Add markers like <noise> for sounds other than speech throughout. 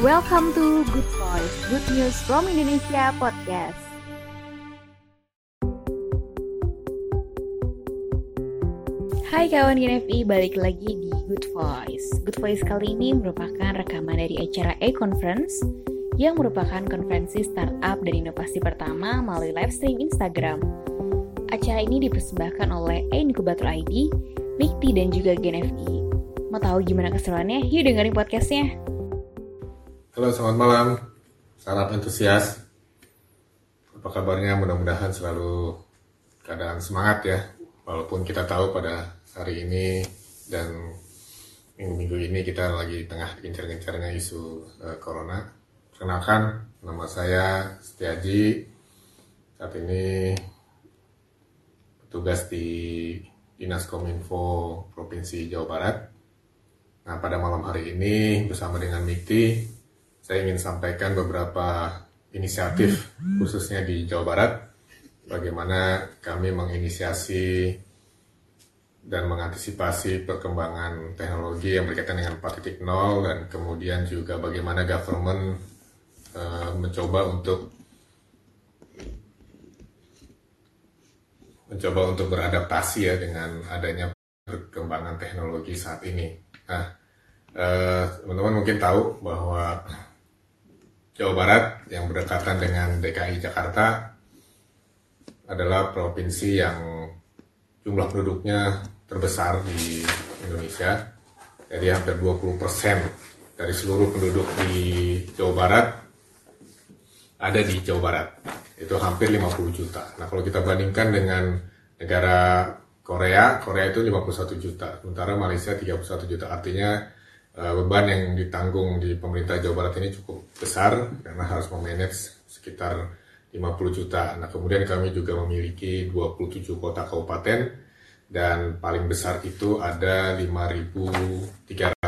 Welcome to Good Voice, Good News from Indonesia Podcast. Hai kawan GNFI, balik lagi di Good Voice. Good Voice kali ini merupakan rekaman dari acara e-conference yang merupakan konferensi startup dan inovasi pertama melalui live stream Instagram. Acara ini dipersembahkan oleh e-incubator ID, Mikti dan juga GNFI. Mau tahu gimana keseruannya? Yuk dengerin podcastnya. Halo, selamat malam. Salam antusias. Apa kabarnya? Mudah-mudahan selalu keadaan semangat ya. Walaupun kita tahu pada hari ini dan minggu-minggu ini kita lagi tengah gencar-gencarnya isu uh, corona. Perkenalkan, nama saya Setiaji. Saat ini petugas di Dinas Kominfo Provinsi Jawa Barat. Nah, pada malam hari ini bersama dengan Mikti saya ingin sampaikan beberapa inisiatif khususnya di Jawa Barat bagaimana kami menginisiasi dan mengantisipasi perkembangan teknologi yang berkaitan dengan 4.0 dan kemudian juga bagaimana government uh, mencoba untuk mencoba untuk beradaptasi ya dengan adanya perkembangan teknologi saat ini. Nah, eh, teman-teman mungkin tahu bahwa Jawa Barat yang berdekatan dengan DKI Jakarta adalah provinsi yang jumlah penduduknya terbesar di Indonesia. Jadi hampir 20% dari seluruh penduduk di Jawa Barat ada di Jawa Barat. Itu hampir 50 juta. Nah kalau kita bandingkan dengan negara Korea, Korea itu 51 juta. Sementara Malaysia 31 juta. Artinya uh, beban yang ditanggung di pemerintah Jawa Barat ini cukup besar karena harus memanage sekitar 50 juta. Nah, kemudian kami juga memiliki 27 kota kabupaten dan paling besar itu ada 5.312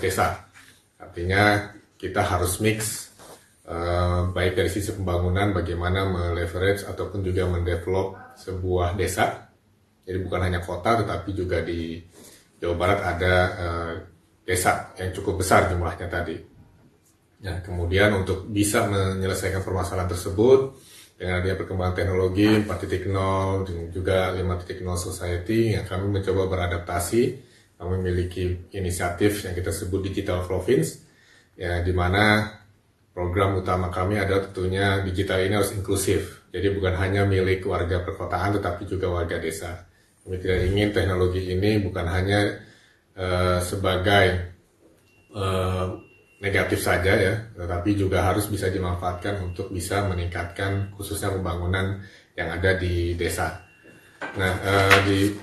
desa. Artinya kita harus mix uh, baik dari sisi pembangunan bagaimana meleverage ataupun juga mendevelop sebuah desa. Jadi bukan hanya kota tetapi juga di Jawa Barat ada uh, desa yang cukup besar jumlahnya tadi. Ya, kemudian untuk bisa menyelesaikan permasalahan tersebut dengan adanya perkembangan teknologi 4.0 dan juga 5.0 society yang kami mencoba beradaptasi. Kami memiliki inisiatif yang kita sebut Digital Province, ya di mana program utama kami adalah tentunya digital ini harus inklusif. Jadi bukan hanya milik warga perkotaan tetapi juga warga desa. Kami tidak ingin teknologi ini bukan hanya Eh, sebagai uh, negatif saja ya, tetapi juga harus bisa dimanfaatkan untuk bisa meningkatkan khususnya pembangunan yang ada di desa. Nah, uh, di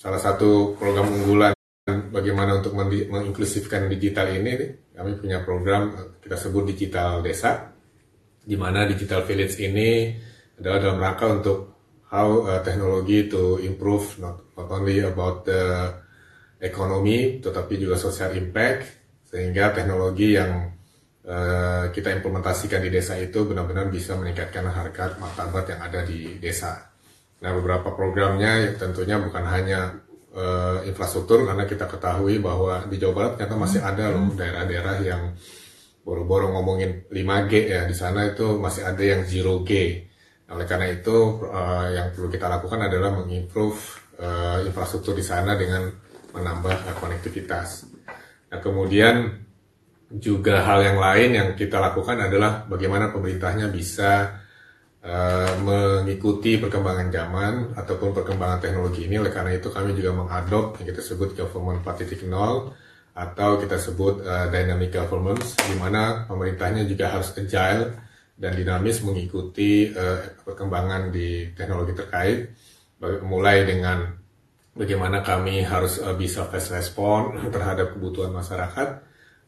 salah satu program unggulan bagaimana untuk menginklusifkan digital ini, kami punya program kita sebut digital desa, di mana digital village ini adalah dalam rangka untuk how uh, teknologi to improve not, not only about the ekonomi tetapi juga social impact sehingga teknologi yang uh, kita implementasikan di desa itu benar-benar bisa meningkatkan harkat martabat yang ada di desa. Nah beberapa programnya ya tentunya bukan hanya uh, infrastruktur karena kita ketahui bahwa di Jawa Barat ternyata masih ada loh hmm. daerah-daerah yang boro-boro ngomongin 5G ya di sana itu masih ada yang 0G. Nah, oleh karena itu uh, yang perlu kita lakukan adalah mengimprove uh, infrastruktur di sana dengan menambah konektivitas. Nah, kemudian juga hal yang lain yang kita lakukan adalah bagaimana pemerintahnya bisa uh, mengikuti perkembangan zaman ataupun perkembangan teknologi ini. Oleh karena itu kami juga mengadop yang kita sebut government 4.0 atau kita sebut uh, dynamic governance, di mana pemerintahnya juga harus agile dan dinamis mengikuti uh, perkembangan di teknologi terkait, mulai dengan bagaimana kami harus uh, bisa fast respon <laughs> terhadap kebutuhan masyarakat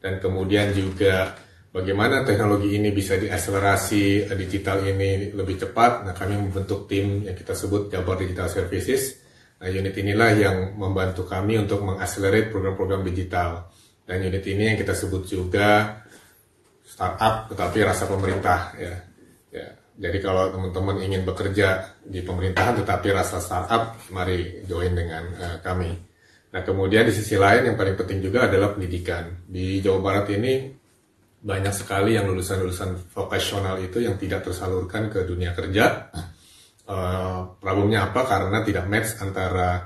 dan kemudian juga bagaimana teknologi ini bisa diakselerasi uh, digital ini lebih cepat. Nah, kami membentuk tim yang kita sebut Jabar Digital Services. Nah, unit inilah yang membantu kami untuk mengakselerate program-program digital. Dan unit ini yang kita sebut juga startup tetapi rasa pemerintah ya. Jadi kalau teman-teman ingin bekerja di pemerintahan tetapi rasa startup, mari join dengan uh, kami. Nah kemudian di sisi lain yang paling penting juga adalah pendidikan. Di Jawa Barat ini banyak sekali yang lulusan-lulusan vokasional itu yang tidak tersalurkan ke dunia kerja. Uh, problemnya apa? Karena tidak match antara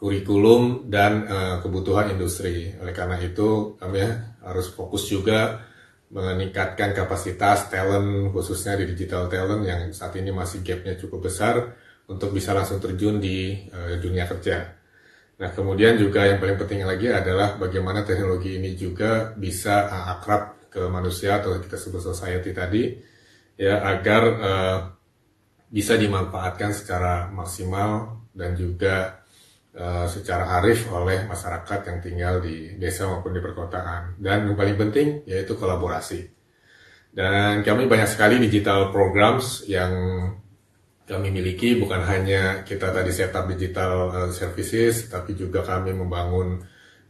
kurikulum dan uh, kebutuhan industri. Oleh karena itu kami harus fokus juga meningkatkan kapasitas talent khususnya di digital talent yang saat ini masih gapnya cukup besar untuk bisa langsung terjun di uh, dunia kerja. Nah kemudian juga yang paling penting lagi adalah bagaimana teknologi ini juga bisa uh, akrab ke manusia atau kita sebut society tadi ya agar uh, bisa dimanfaatkan secara maksimal dan juga uh, secara arif oleh masyarakat yang tinggal di desa maupun di perkotaan. Dan yang paling penting yaitu kolaborasi. Dan kami banyak sekali digital programs yang kami miliki bukan hanya kita tadi setup digital uh, services tapi juga kami membangun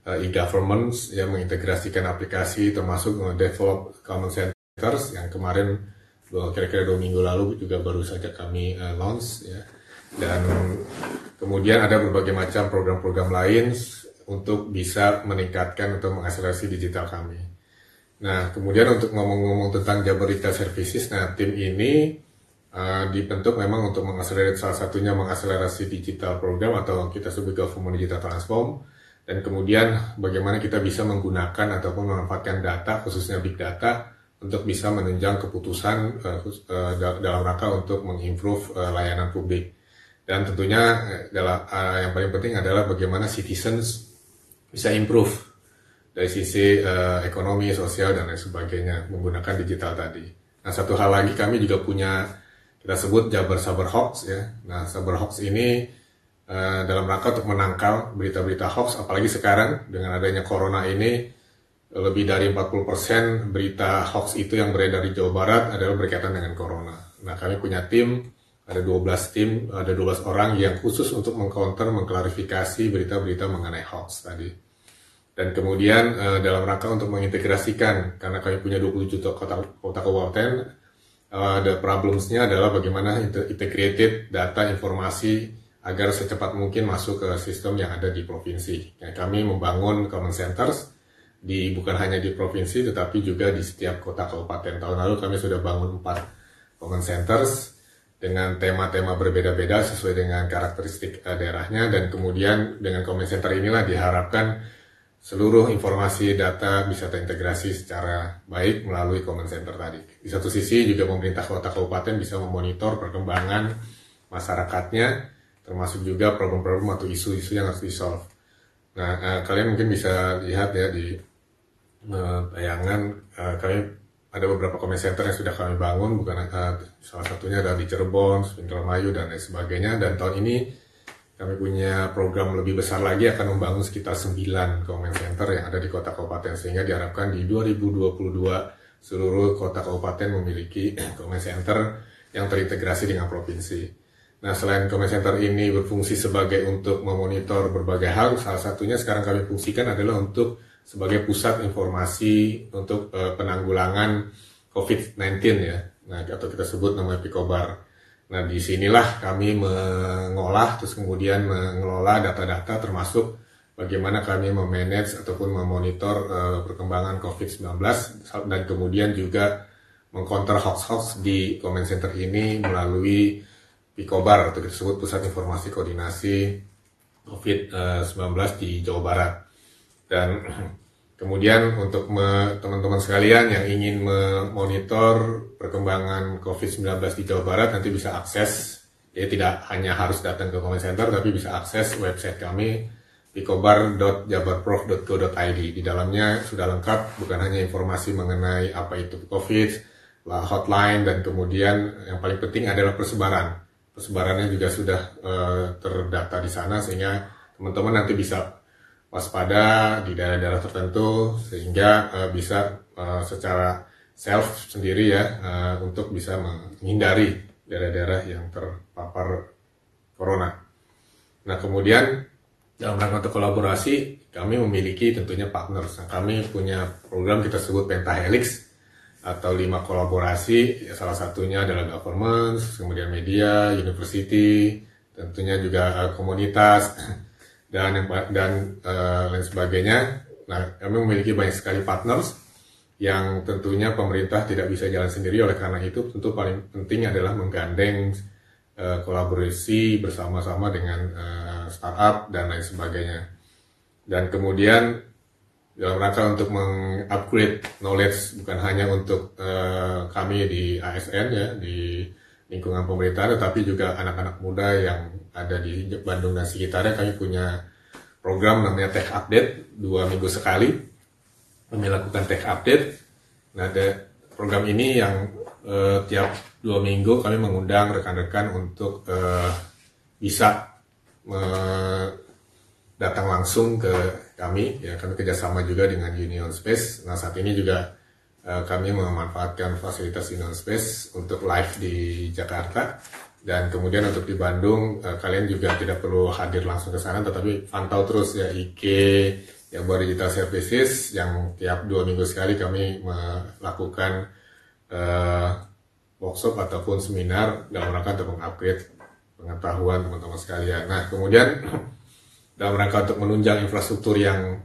uh, e-government yang mengintegrasikan aplikasi termasuk develop common centers yang kemarin kira-kira dua minggu lalu juga baru saja kami launch ya dan kemudian ada berbagai macam program-program lain untuk bisa meningkatkan atau mengakselerasi digital kami. Nah, kemudian untuk ngomong-ngomong tentang Jabar Retail Services, nah tim ini uh, dibentuk memang untuk mengakselerasi salah satunya mengakselerasi digital program atau kita sebut government digital transform dan kemudian bagaimana kita bisa menggunakan ataupun memanfaatkan data khususnya big data untuk bisa menunjang keputusan uh, uh, dalam rangka untuk mengimprove uh, layanan publik. Dan tentunya adalah eh, uh, yang paling penting adalah bagaimana citizens bisa improve dari sisi uh, ekonomi, sosial dan lain sebagainya menggunakan digital tadi. Nah satu hal lagi kami juga punya kita sebut Jabar Sabar Hoax ya. Nah Sabar Hoax ini uh, dalam rangka untuk menangkal berita-berita hoax, apalagi sekarang dengan adanya corona ini lebih dari 40% berita hoax itu yang beredar di Jawa Barat adalah berkaitan dengan corona. Nah kami punya tim ada 12 tim, ada 12 orang yang khusus untuk mengcounter, mengklarifikasi berita-berita mengenai hoax tadi. Dan kemudian uh, dalam rangka untuk mengintegrasikan, karena kami punya 20 juta kota, kota kabupaten, uh, the problemsnya adalah bagaimana integrated data informasi agar secepat mungkin masuk ke sistem yang ada di provinsi. Ya, kami membangun common centers di bukan hanya di provinsi tetapi juga di setiap kota kabupaten. Tahun lalu kami sudah bangun empat common centers dengan tema-tema berbeda-beda sesuai dengan karakteristik uh, daerahnya dan kemudian dengan comment center inilah diharapkan seluruh informasi data bisa terintegrasi secara baik melalui comment center tadi. Di satu sisi juga pemerintah kota kabupaten bisa memonitor perkembangan masyarakatnya termasuk juga problem-problem atau isu-isu yang harus disolve. Nah, uh, kalian mungkin bisa lihat ya di uh, tayangan uh, kami ada beberapa comment center yang sudah kami bangun, bukan uh, salah satunya ada di Cirebon, Indramayu dan lain sebagainya. Dan tahun ini kami punya program lebih besar lagi akan membangun sekitar 9 comment center yang ada di kota kabupaten sehingga diharapkan di 2022 seluruh kota kabupaten memiliki <clears throat> comment center yang terintegrasi dengan provinsi. Nah, selain comment center ini berfungsi sebagai untuk memonitor berbagai hal, salah satunya sekarang kami fungsikan adalah untuk sebagai pusat informasi untuk uh, penanggulangan COVID-19 ya, nah atau kita sebut namanya Picobar. Nah di sinilah kami mengolah terus kemudian mengelola data-data termasuk bagaimana kami memanage ataupun memonitor uh, perkembangan COVID-19 dan kemudian juga mengcounter hoax-hoax di comment center ini melalui Picobar atau kita sebut Pusat Informasi Koordinasi COVID-19 di Jawa Barat. Dan <clears throat> kemudian untuk teman-teman sekalian yang ingin memonitor perkembangan COVID-19 di Jawa Barat nanti bisa akses, ya tidak hanya harus datang ke comment center, tapi bisa akses website kami picobar.jabarprof.go.id. Di dalamnya sudah lengkap, bukan hanya informasi mengenai apa itu COVID, lah hotline, dan kemudian yang paling penting adalah persebaran. Persebarannya juga sudah uh, terdata di sana, sehingga teman-teman nanti bisa waspada di daerah-daerah tertentu sehingga uh, bisa uh, secara self sendiri ya uh, untuk bisa menghindari daerah-daerah yang terpapar corona. Nah kemudian dalam rangka untuk kolaborasi kami memiliki tentunya partners. Nah, kami punya program kita sebut Pentahelix atau lima kolaborasi. Ya, salah satunya adalah government, kemudian media, university, tentunya juga uh, komunitas dan yang dan uh, lain sebagainya. Nah, kami memiliki banyak sekali partners yang tentunya pemerintah tidak bisa jalan sendiri oleh karena itu tentu paling penting adalah menggandeng uh, kolaborasi bersama-sama dengan uh, startup dan lain sebagainya dan kemudian dalam rangka untuk mengupgrade knowledge bukan hanya untuk uh, kami di ASN ya di lingkungan pemerintah tetapi juga anak-anak muda yang ada di Bandung dan sekitarnya kami punya program namanya Tech Update dua minggu sekali kami lakukan tech update. Nah, ada program ini yang uh, tiap dua minggu kami mengundang rekan-rekan untuk uh, bisa uh, datang langsung ke kami. Ya, kami kerjasama juga dengan Union Space. Nah, saat ini juga kami memanfaatkan fasilitas Union Space untuk live di Jakarta. Dan kemudian untuk di Bandung, uh, kalian juga tidak perlu hadir langsung ke sana, tetapi pantau terus ya IG, buat digital services yang tiap dua minggu sekali kami melakukan uh, workshop ataupun seminar dalam rangka untuk mengupgrade pengetahuan teman-teman sekalian. Nah, kemudian <clears throat> dalam rangka untuk menunjang infrastruktur yang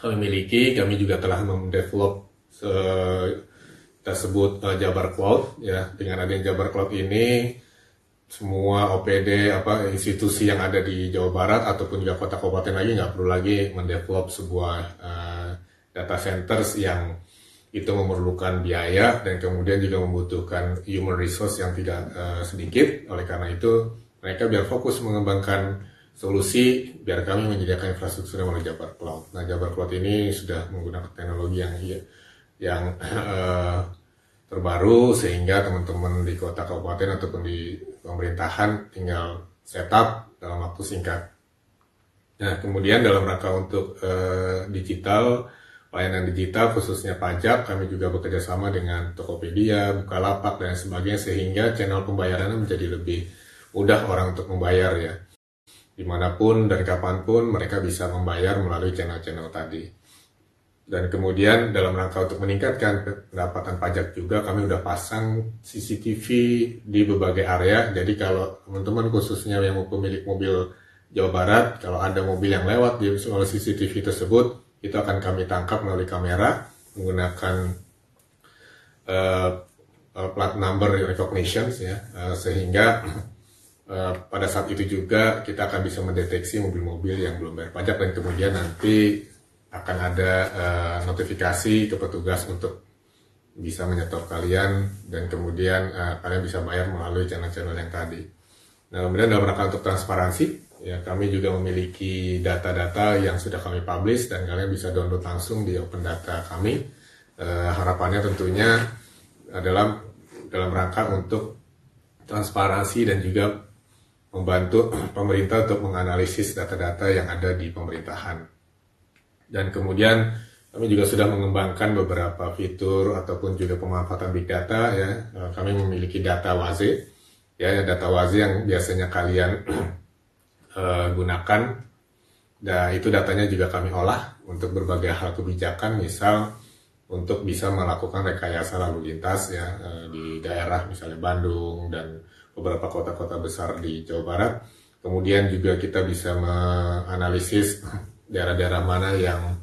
kami miliki, kami juga telah mendevelop kita sebut uh, Jabar Cloud ya. Dengan adanya Jabar Cloud ini semua OPD apa institusi yang ada di Jawa Barat ataupun juga kota kabupaten lagi nggak perlu lagi mendevelop sebuah uh, data centers yang itu memerlukan biaya dan kemudian juga membutuhkan human resource yang tidak uh, sedikit oleh karena itu mereka biar fokus mengembangkan solusi biar kami menyediakan infrastruktur melalui Jabar Cloud. Nah Jabar Cloud ini sudah menggunakan teknologi yang yang uh, terbaru sehingga teman-teman di kota kabupaten ataupun di pemerintahan tinggal setup dalam waktu singkat. Nah, kemudian dalam rangka untuk uh, digital, layanan digital khususnya pajak, kami juga bekerja sama dengan Tokopedia, Bukalapak dan sebagainya sehingga channel pembayarannya menjadi lebih mudah orang untuk membayar ya. Di mana pun dan kapan pun mereka bisa membayar melalui channel-channel tadi dan kemudian dalam rangka untuk meningkatkan pendapatan pajak juga kami udah pasang CCTV di berbagai area. Jadi kalau teman-teman khususnya yang pemilik mobil Jawa Barat kalau ada mobil yang lewat di soal CCTV tersebut itu akan kami tangkap melalui kamera menggunakan uh, plat number recognition ya. Uh, sehingga uh, <clears throat> pada saat itu juga kita akan bisa mendeteksi mobil-mobil yang belum bayar pajak dan kemudian nanti akan ada uh, notifikasi ke petugas untuk bisa menyetop kalian dan kemudian uh, kalian bisa bayar melalui channel-channel yang tadi. Nah, kemudian dalam rangka untuk transparansi, ya kami juga memiliki data-data yang sudah kami publish dan kalian bisa download langsung di open data kami. Uh, harapannya tentunya adalah dalam rangka untuk transparansi dan juga membantu <clears throat> pemerintah untuk menganalisis data-data yang ada di pemerintahan. Dan kemudian kami juga sudah mengembangkan beberapa fitur ataupun juga pemanfaatan big data ya. Eh, kami memiliki data waze ya data waze yang biasanya kalian uh, <clears throat> gunakan. Dan itu datanya juga kami olah untuk berbagai hal kebijakan misal untuk bisa melakukan rekayasa lalu lintas ya uh, di daerah misalnya Bandung dan beberapa kota-kota besar di Jawa Barat. Kemudian juga kita bisa menganalisis <clears throat> daerah-daerah mana yang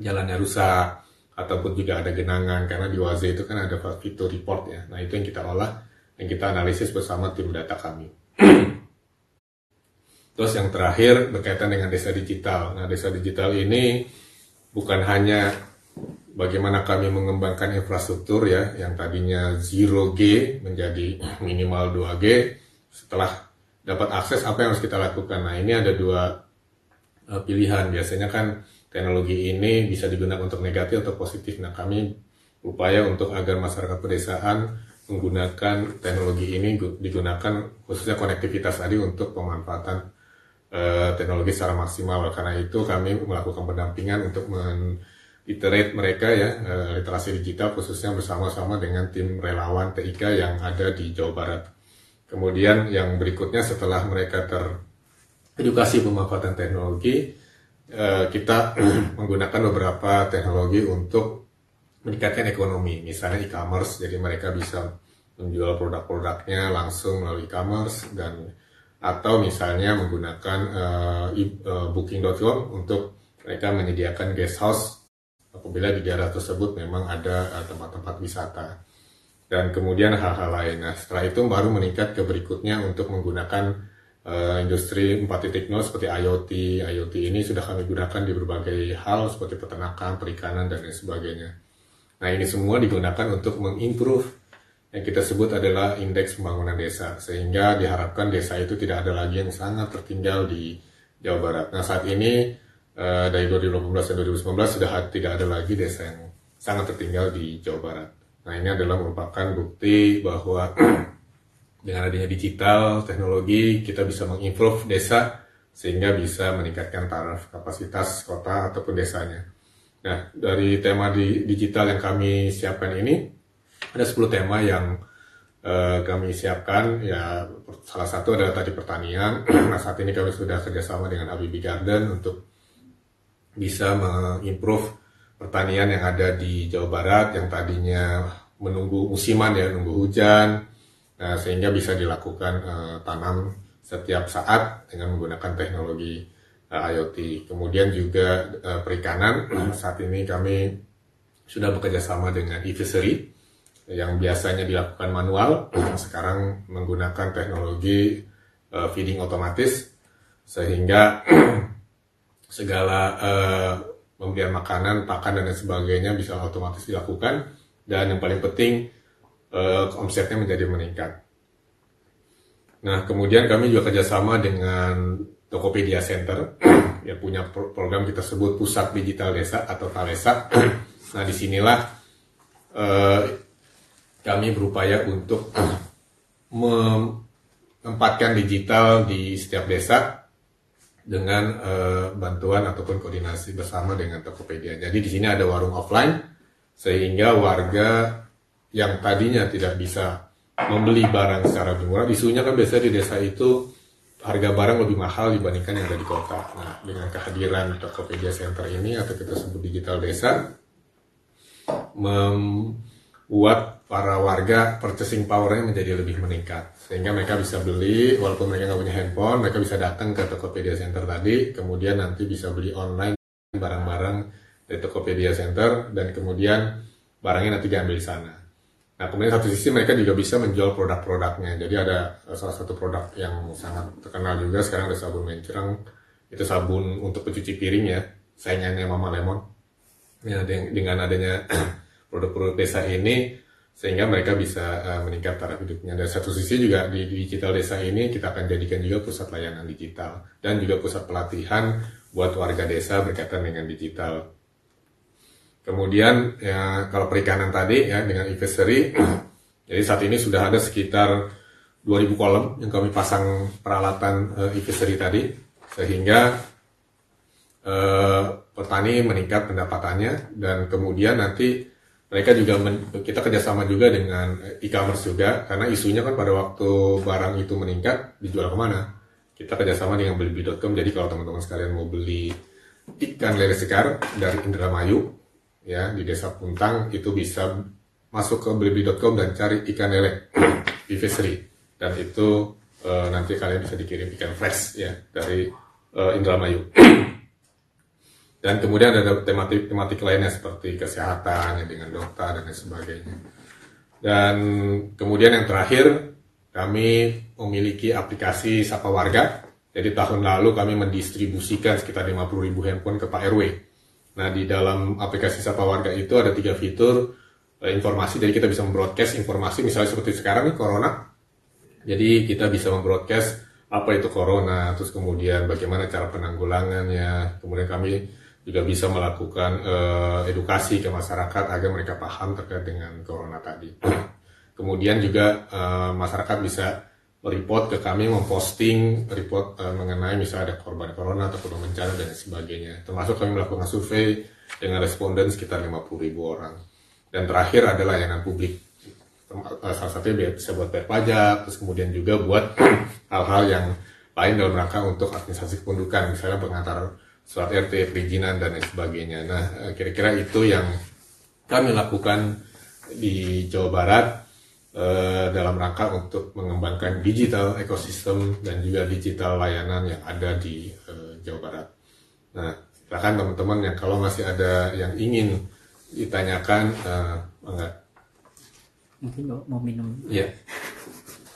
jalannya rusak ataupun juga ada genangan karena di Waze itu kan ada fitur report ya. Nah itu yang kita olah yang kita analisis bersama tim data kami. <clears throat> Terus yang terakhir berkaitan dengan desa digital. Nah desa digital ini bukan hanya bagaimana kami mengembangkan infrastruktur ya yang tadinya 0G menjadi <clears throat> minimal 2G setelah dapat akses apa yang harus kita lakukan. Nah ini ada dua uh, pilihan. Biasanya kan teknologi ini bisa digunakan untuk negatif atau positif. Nah, kami upaya untuk agar masyarakat pedesaan menggunakan teknologi ini digunakan khususnya konektivitas tadi untuk pemanfaatan uh, teknologi secara maksimal. Karena itu kami melakukan pendampingan untuk men-iterate mereka ya uh, literasi digital khususnya bersama-sama dengan tim relawan TIK yang ada di Jawa Barat. Kemudian yang berikutnya setelah mereka ter edukasi pemanfaatan teknologi, eh, kita <clears throat> menggunakan beberapa teknologi untuk meningkatkan ekonomi, misalnya e-commerce, jadi mereka bisa menjual produk-produknya langsung melalui e-commerce dan atau misalnya menggunakan uh, uh, booking.com untuk mereka menyediakan guest house. Apabila di daerah tersebut memang ada tempat-tempat wisata. Dan kemudian hal-hal lain. Nah setelah itu baru meningkat ke berikutnya untuk menggunakan uh, industri 4.0 seperti IoT. IoT ini sudah kami gunakan di berbagai hal seperti peternakan, perikanan dan lain sebagainya. Nah ini semua digunakan untuk mengimprove yang kita sebut adalah indeks pembangunan desa sehingga diharapkan desa itu tidak ada lagi yang sangat tertinggal di Jawa Barat. Nah saat ini uh, dari 2018 dan 2019 sudah tidak ada lagi desa yang sangat tertinggal di Jawa Barat. Nah ini adalah merupakan bukti bahwa <clears throat> dengan adanya digital, teknologi, kita bisa mengimprove desa sehingga bisa meningkatkan taraf kapasitas kota ataupun desanya. Nah, dari tema di digital yang kami siapkan ini, ada 10 tema yang uh, kami siapkan. Ya, salah satu adalah tadi pertanian. <clears throat> nah, saat ini kami sudah kerjasama dengan Abibi Garden untuk bisa mengimprove pertanian yang ada di Jawa Barat yang tadinya menunggu musiman ya, nunggu hujan, nah, sehingga bisa dilakukan uh, tanam setiap saat dengan menggunakan teknologi uh, IoT. Kemudian juga uh, perikanan, <clears throat> saat ini kami sudah bekerja sama dengan e-fishery yang biasanya dilakukan manual, <clears throat> sekarang menggunakan teknologi uh, feeding otomatis sehingga <clears throat> segala uh, pemberian makanan, pakan dan sebagainya bisa otomatis dilakukan. Dan yang paling penting uh, omsetnya menjadi meningkat. Nah kemudian kami juga kerjasama dengan Tokopedia Center <clears throat> yang punya program kita sebut Pusat Digital Desa atau Talesa. <clears throat> nah di sinilah uh, kami berupaya untuk <clears throat> menempatkan digital di setiap desa dengan uh, bantuan ataupun koordinasi bersama dengan Tokopedia. Jadi di sini ada warung offline sehingga warga yang tadinya tidak bisa membeli barang secara murah, isunya kan biasanya di desa itu harga barang lebih mahal dibandingkan yang ada di kota. Nah, dengan kehadiran Tokopedia Center ini atau kita sebut digital desa membuat para warga purchasing powernya menjadi lebih meningkat sehingga mereka bisa beli walaupun mereka nggak punya handphone mereka bisa datang ke Tokopedia Center tadi kemudian nanti bisa beli online barang-barang dari Tokopedia Center dan kemudian barangnya nanti diambil di sana. Nah kemudian satu sisi mereka juga bisa menjual produk-produknya. Jadi ada salah satu produk yang sangat terkenal juga sekarang ada sabun mencerang itu sabun untuk pencuci piring ya saingannya Mama Lemon. Ya dengan adanya <clears throat> produk-produk desa ini sehingga mereka bisa uh, meningkat taraf hidupnya. Dan satu sisi juga di, digital desa ini kita akan jadikan juga pusat layanan digital dan juga pusat pelatihan buat warga desa berkaitan dengan digital. Kemudian ya kalau perikanan tadi ya dengan e-fishery, <clears throat> jadi saat ini sudah ada sekitar 2000 kolam yang kami pasang peralatan uh, e-fishery tadi sehingga uh, petani meningkat pendapatannya dan kemudian nanti mereka juga men, kita kerjasama juga dengan e-commerce juga karena isunya kan pada waktu barang itu meningkat dijual ke mana? Kita kerjasama dengan belibi.com jadi kalau teman-teman sekalian mau beli ikan lele sekar dari Indramayu ya di desa Puntang itu bisa masuk ke belibi.com dan cari ikan lele <clears throat> di fishery. Dan itu e, nanti kalian bisa dikirim ikan fresh ya dari e, Indramayu. <clears throat> Dan kemudian ada tematik tematik lainnya seperti kesehatan ya, dengan dokter dan lain sebagainya. Dan kemudian yang terakhir kami memiliki aplikasi Sapa Warga. Jadi tahun lalu kami mendistribusikan sekitar 50 ribu handphone ke Pak RW nah di dalam aplikasi Sapa Warga itu ada tiga fitur eh, informasi. Jadi kita bisa membroadcast informasi. Misalnya seperti sekarang nih Corona. Jadi kita bisa membroadcast apa itu corona, terus kemudian bagaimana cara penanggulangannya, kemudian kami juga bisa melakukan uh, edukasi ke masyarakat agar mereka paham terkait dengan corona tadi. <clears throat> Kemudian juga uh, masyarakat bisa report ke kami memposting report uh, mengenai misalnya ada korban corona atau korban bencana dan sebagainya. Termasuk kami melakukan survei dengan responden sekitar 50 ribu orang. Dan terakhir adalah layanan publik. Salah satunya bisa buat bayar pajak, terus kemudian juga buat <clears throat> hal-hal yang lain dalam rangka untuk administrasi kependudukan, misalnya pengantar surat RT, perizinan dan lain sebagainya. Nah, eh, kira-kira itu yang kami lakukan di Jawa Barat eh, dalam rangka untuk mengembangkan digital ekosistem dan juga digital layanan yang ada di eh, Jawa Barat. Nah, silakan teman-teman yang kalau masih ada yang ingin ditanyakan, uh, enggak. Mungkin mau minum. Iya.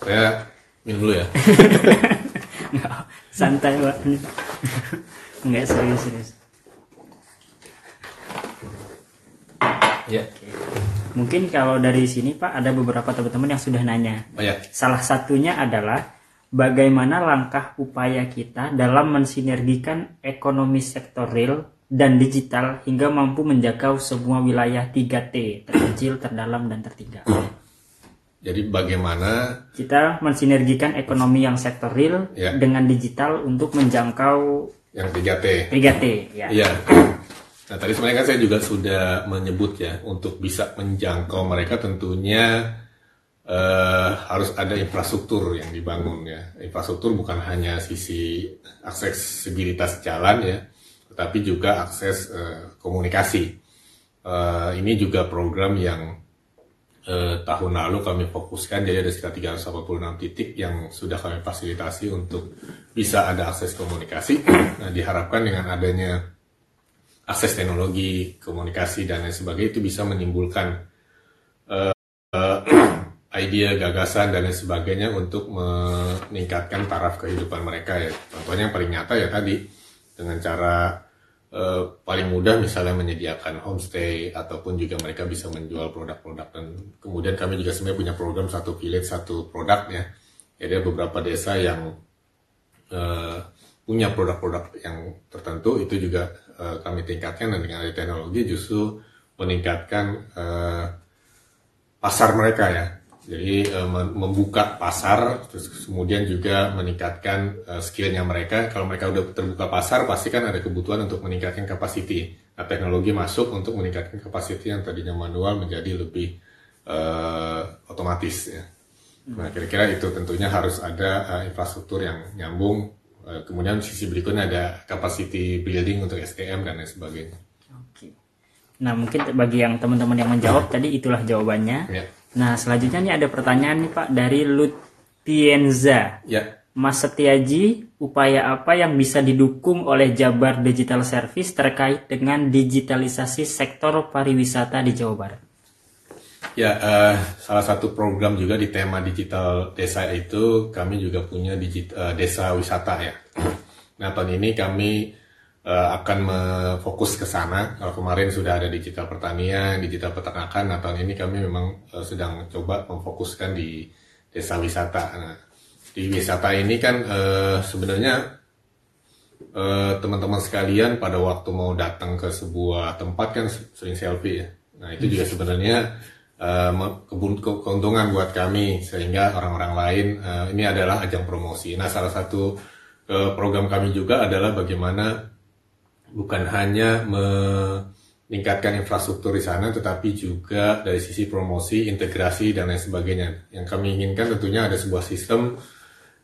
Saya minum dulu ya. <laughs> santai pak. Enggak serius serius. Ya. Mungkin kalau dari sini Pak ada beberapa teman-teman yang sudah nanya. Oh ya. Salah satunya adalah bagaimana langkah upaya kita dalam mensinergikan ekonomi sektor real dan digital hingga mampu menjangkau semua wilayah 3T, terkecil, terdalam, dan tertinggal. Jadi bagaimana kita mensinergikan ekonomi yang sektor real Ya. dengan digital untuk menjangkau yang 3T? 3T ya. Iya. Nah tadi sebenarnya kan saya juga sudah menyebut ya untuk bisa menjangkau mereka tentunya eh, harus ada infrastruktur yang dibangun ya. Infrastruktur bukan hanya sisi aksesibilitas jalan ya, tetapi juga akses eh, komunikasi. Eh, ini juga program yang eh, tahun lalu kami fokuskan jadi ada sekitar 386 titik yang sudah kami fasilitasi untuk bisa ada akses komunikasi. <clears throat> Nah diharapkan dengan adanya akses teknologi, komunikasi dan lain sebagainya itu bisa menimbulkan uh, uh, ide, gagasan dan lain sebagainya untuk meningkatkan taraf kehidupan mereka ya. Contohnya yang paling nyata ya tadi dengan cara uh, paling mudah misalnya menyediakan homestay ataupun juga mereka bisa menjual produk-produk dan kemudian kami juga sebenarnya punya program satu village satu produk ya. Jadi ada beberapa desa yang uh, punya produk-produk yang tertentu itu juga uh, kami tingkatkan dan dengan ada teknologi justru meningkatkan uh, pasar mereka ya. Jadi uh, membuka pasar, terus kemudian juga meningkatkan uh, skillnya mereka. Kalau mereka udah terbuka pasar, pasti kan ada kebutuhan untuk meningkatkan capacity. Nah, teknologi masuk untuk meningkatkan capacity yang tadinya manual menjadi lebih uh, otomatis ya. Nah, kira-kira itu tentunya harus ada uh, infrastruktur yang nyambung kemudian sisi berikutnya ada capacity building untuk SDM dan lain sebagainya. Oke. Nah mungkin bagi yang teman-teman yang menjawab tadi itulah jawabannya. Ya. Nah selanjutnya nih ada pertanyaan nih Pak dari Lutienza. Ya. Mas Setiaji, upaya apa yang bisa didukung oleh Jabar Digital Service terkait dengan digitalisasi sektor pariwisata di Jawa Barat? Ya, uh, salah satu program juga di tema digital desa itu kami juga punya digit, uh, desa wisata ya. <clears throat> Nah tahun ini kami uh, akan fokus ke sana. Kalau kemarin sudah ada digital pertanian, digital peternakan, nah tahun ini kami memang uh, sedang coba memfokuskan di desa wisata. Nah, di wisata ini kan uh, sebenarnya teman-teman uh, sekalian pada waktu mau datang ke sebuah tempat kan sering selfie ya. Nah itu juga sebenarnya Uh, keuntungan buat kami sehingga orang-orang lain uh, ini adalah ajang promosi. Nah, salah satu uh, program kami juga adalah bagaimana bukan hanya meningkatkan infrastruktur di sana, tetapi juga dari sisi promosi, integrasi dan lain sebagainya. Yang kami inginkan tentunya ada sebuah sistem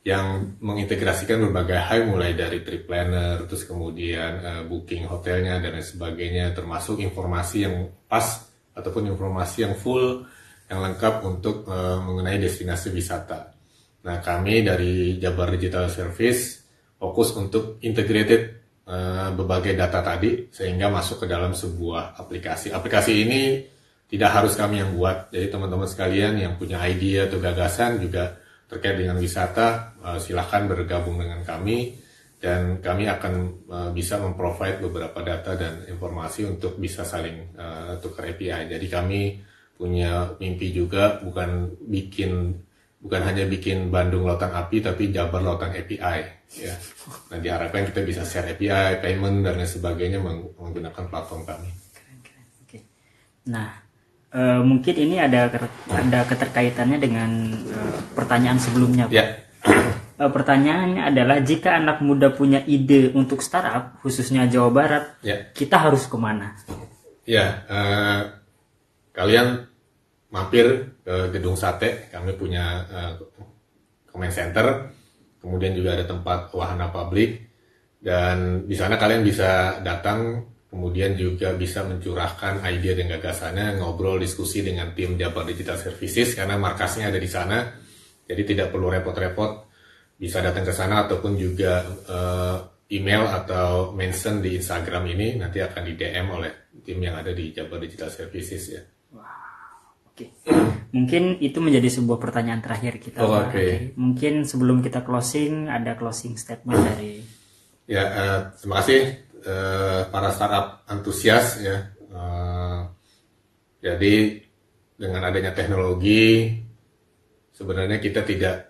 yang mengintegrasikan berbagai hal mulai dari trip planner, terus kemudian uh, booking hotelnya dan lain sebagainya, termasuk informasi yang pas ataupun informasi yang full yang lengkap untuk uh, mengenai destinasi wisata. Nah, kami dari Jabar Digital Service fokus untuk integrated uh, berbagai data tadi sehingga masuk ke dalam sebuah aplikasi. Aplikasi ini tidak harus kami yang buat. Jadi teman-teman sekalian yang punya ide atau gagasan juga terkait dengan wisata uh, silahkan bergabung dengan kami dan kami akan uh, bisa memprovide beberapa data dan informasi untuk bisa saling uh, tukar API. Jadi kami punya mimpi juga bukan bikin bukan hanya bikin Bandung Lautan Api tapi Jabar Lautan API ya. Nah diharapkan kita bisa share API, payment dan lain sebagainya meng menggunakan platform kami. Oke. Nah uh, mungkin ini ada ada keterkaitannya dengan uh, pertanyaan sebelumnya. Pak. Ya pertanyaannya adalah jika anak muda punya ide untuk startup khususnya Jawa Barat, ya. kita harus ke mana? Ya, uh, kalian mampir ke gedung sate, kami punya uh, comment center, kemudian juga ada tempat wahana publik, dan di sana kalian bisa datang, kemudian juga bisa mencurahkan ide dan gagasannya, ngobrol diskusi dengan tim Jabar Digital Services karena markasnya ada di sana, jadi tidak perlu repot-repot bisa datang ke sana ataupun juga uh, email atau mention di Instagram ini nanti akan di DM oleh tim yang ada di Jabar Digital Services ya. Oke, <clears throat> mungkin itu menjadi sebuah pertanyaan terakhir kita. Oh, oke. Mungkin sebelum kita closing ada closing statement dari Ya, eh, terima kasih eh, para startup antusias ya. Eh, jadi dengan adanya teknologi sebenarnya kita tidak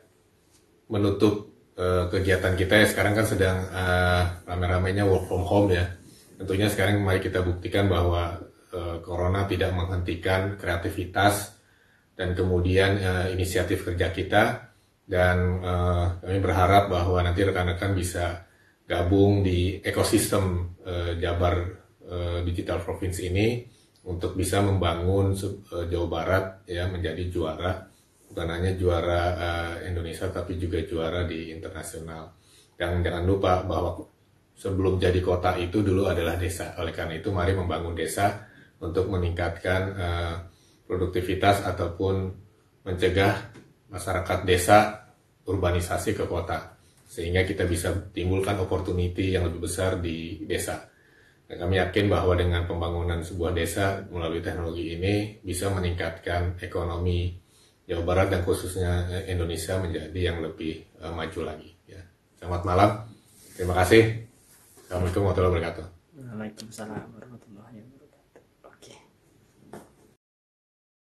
menutup eh, kegiatan kita ya. Sekarang kan sedang eh, rame-ramenya work from home ya. Tentunya sekarang mari kita buktikan bahwa eh, corona tidak menghentikan kreativitas dan kemudian eh, inisiatif kerja kita dan eh, kami berharap bahwa nanti rekan-rekan bisa gabung di ekosistem eh, Jabar eh, Digital Province ini untuk bisa membangun eh, Jawa Barat ya menjadi juara bukan hanya juara eh, Indonesia tapi juga juara di internasional. Dan jangan lupa bahwa sebelum jadi kota itu dulu adalah desa. Oleh karena itu mari membangun desa untuk meningkatkan eh, produktivitas ataupun mencegah masyarakat desa urbanisasi ke kota sehingga kita bisa timbulkan opportunity yang lebih besar di desa. Dan kami yakin bahwa dengan pembangunan sebuah desa melalui teknologi ini bisa meningkatkan ekonomi Jawa Barat dan khususnya eh, Indonesia menjadi yang lebih eh, maju lagi. Ya. Selamat malam, terima kasih. Assalamualaikum warahmatullahi wabarakatuh. Waalaikumsalam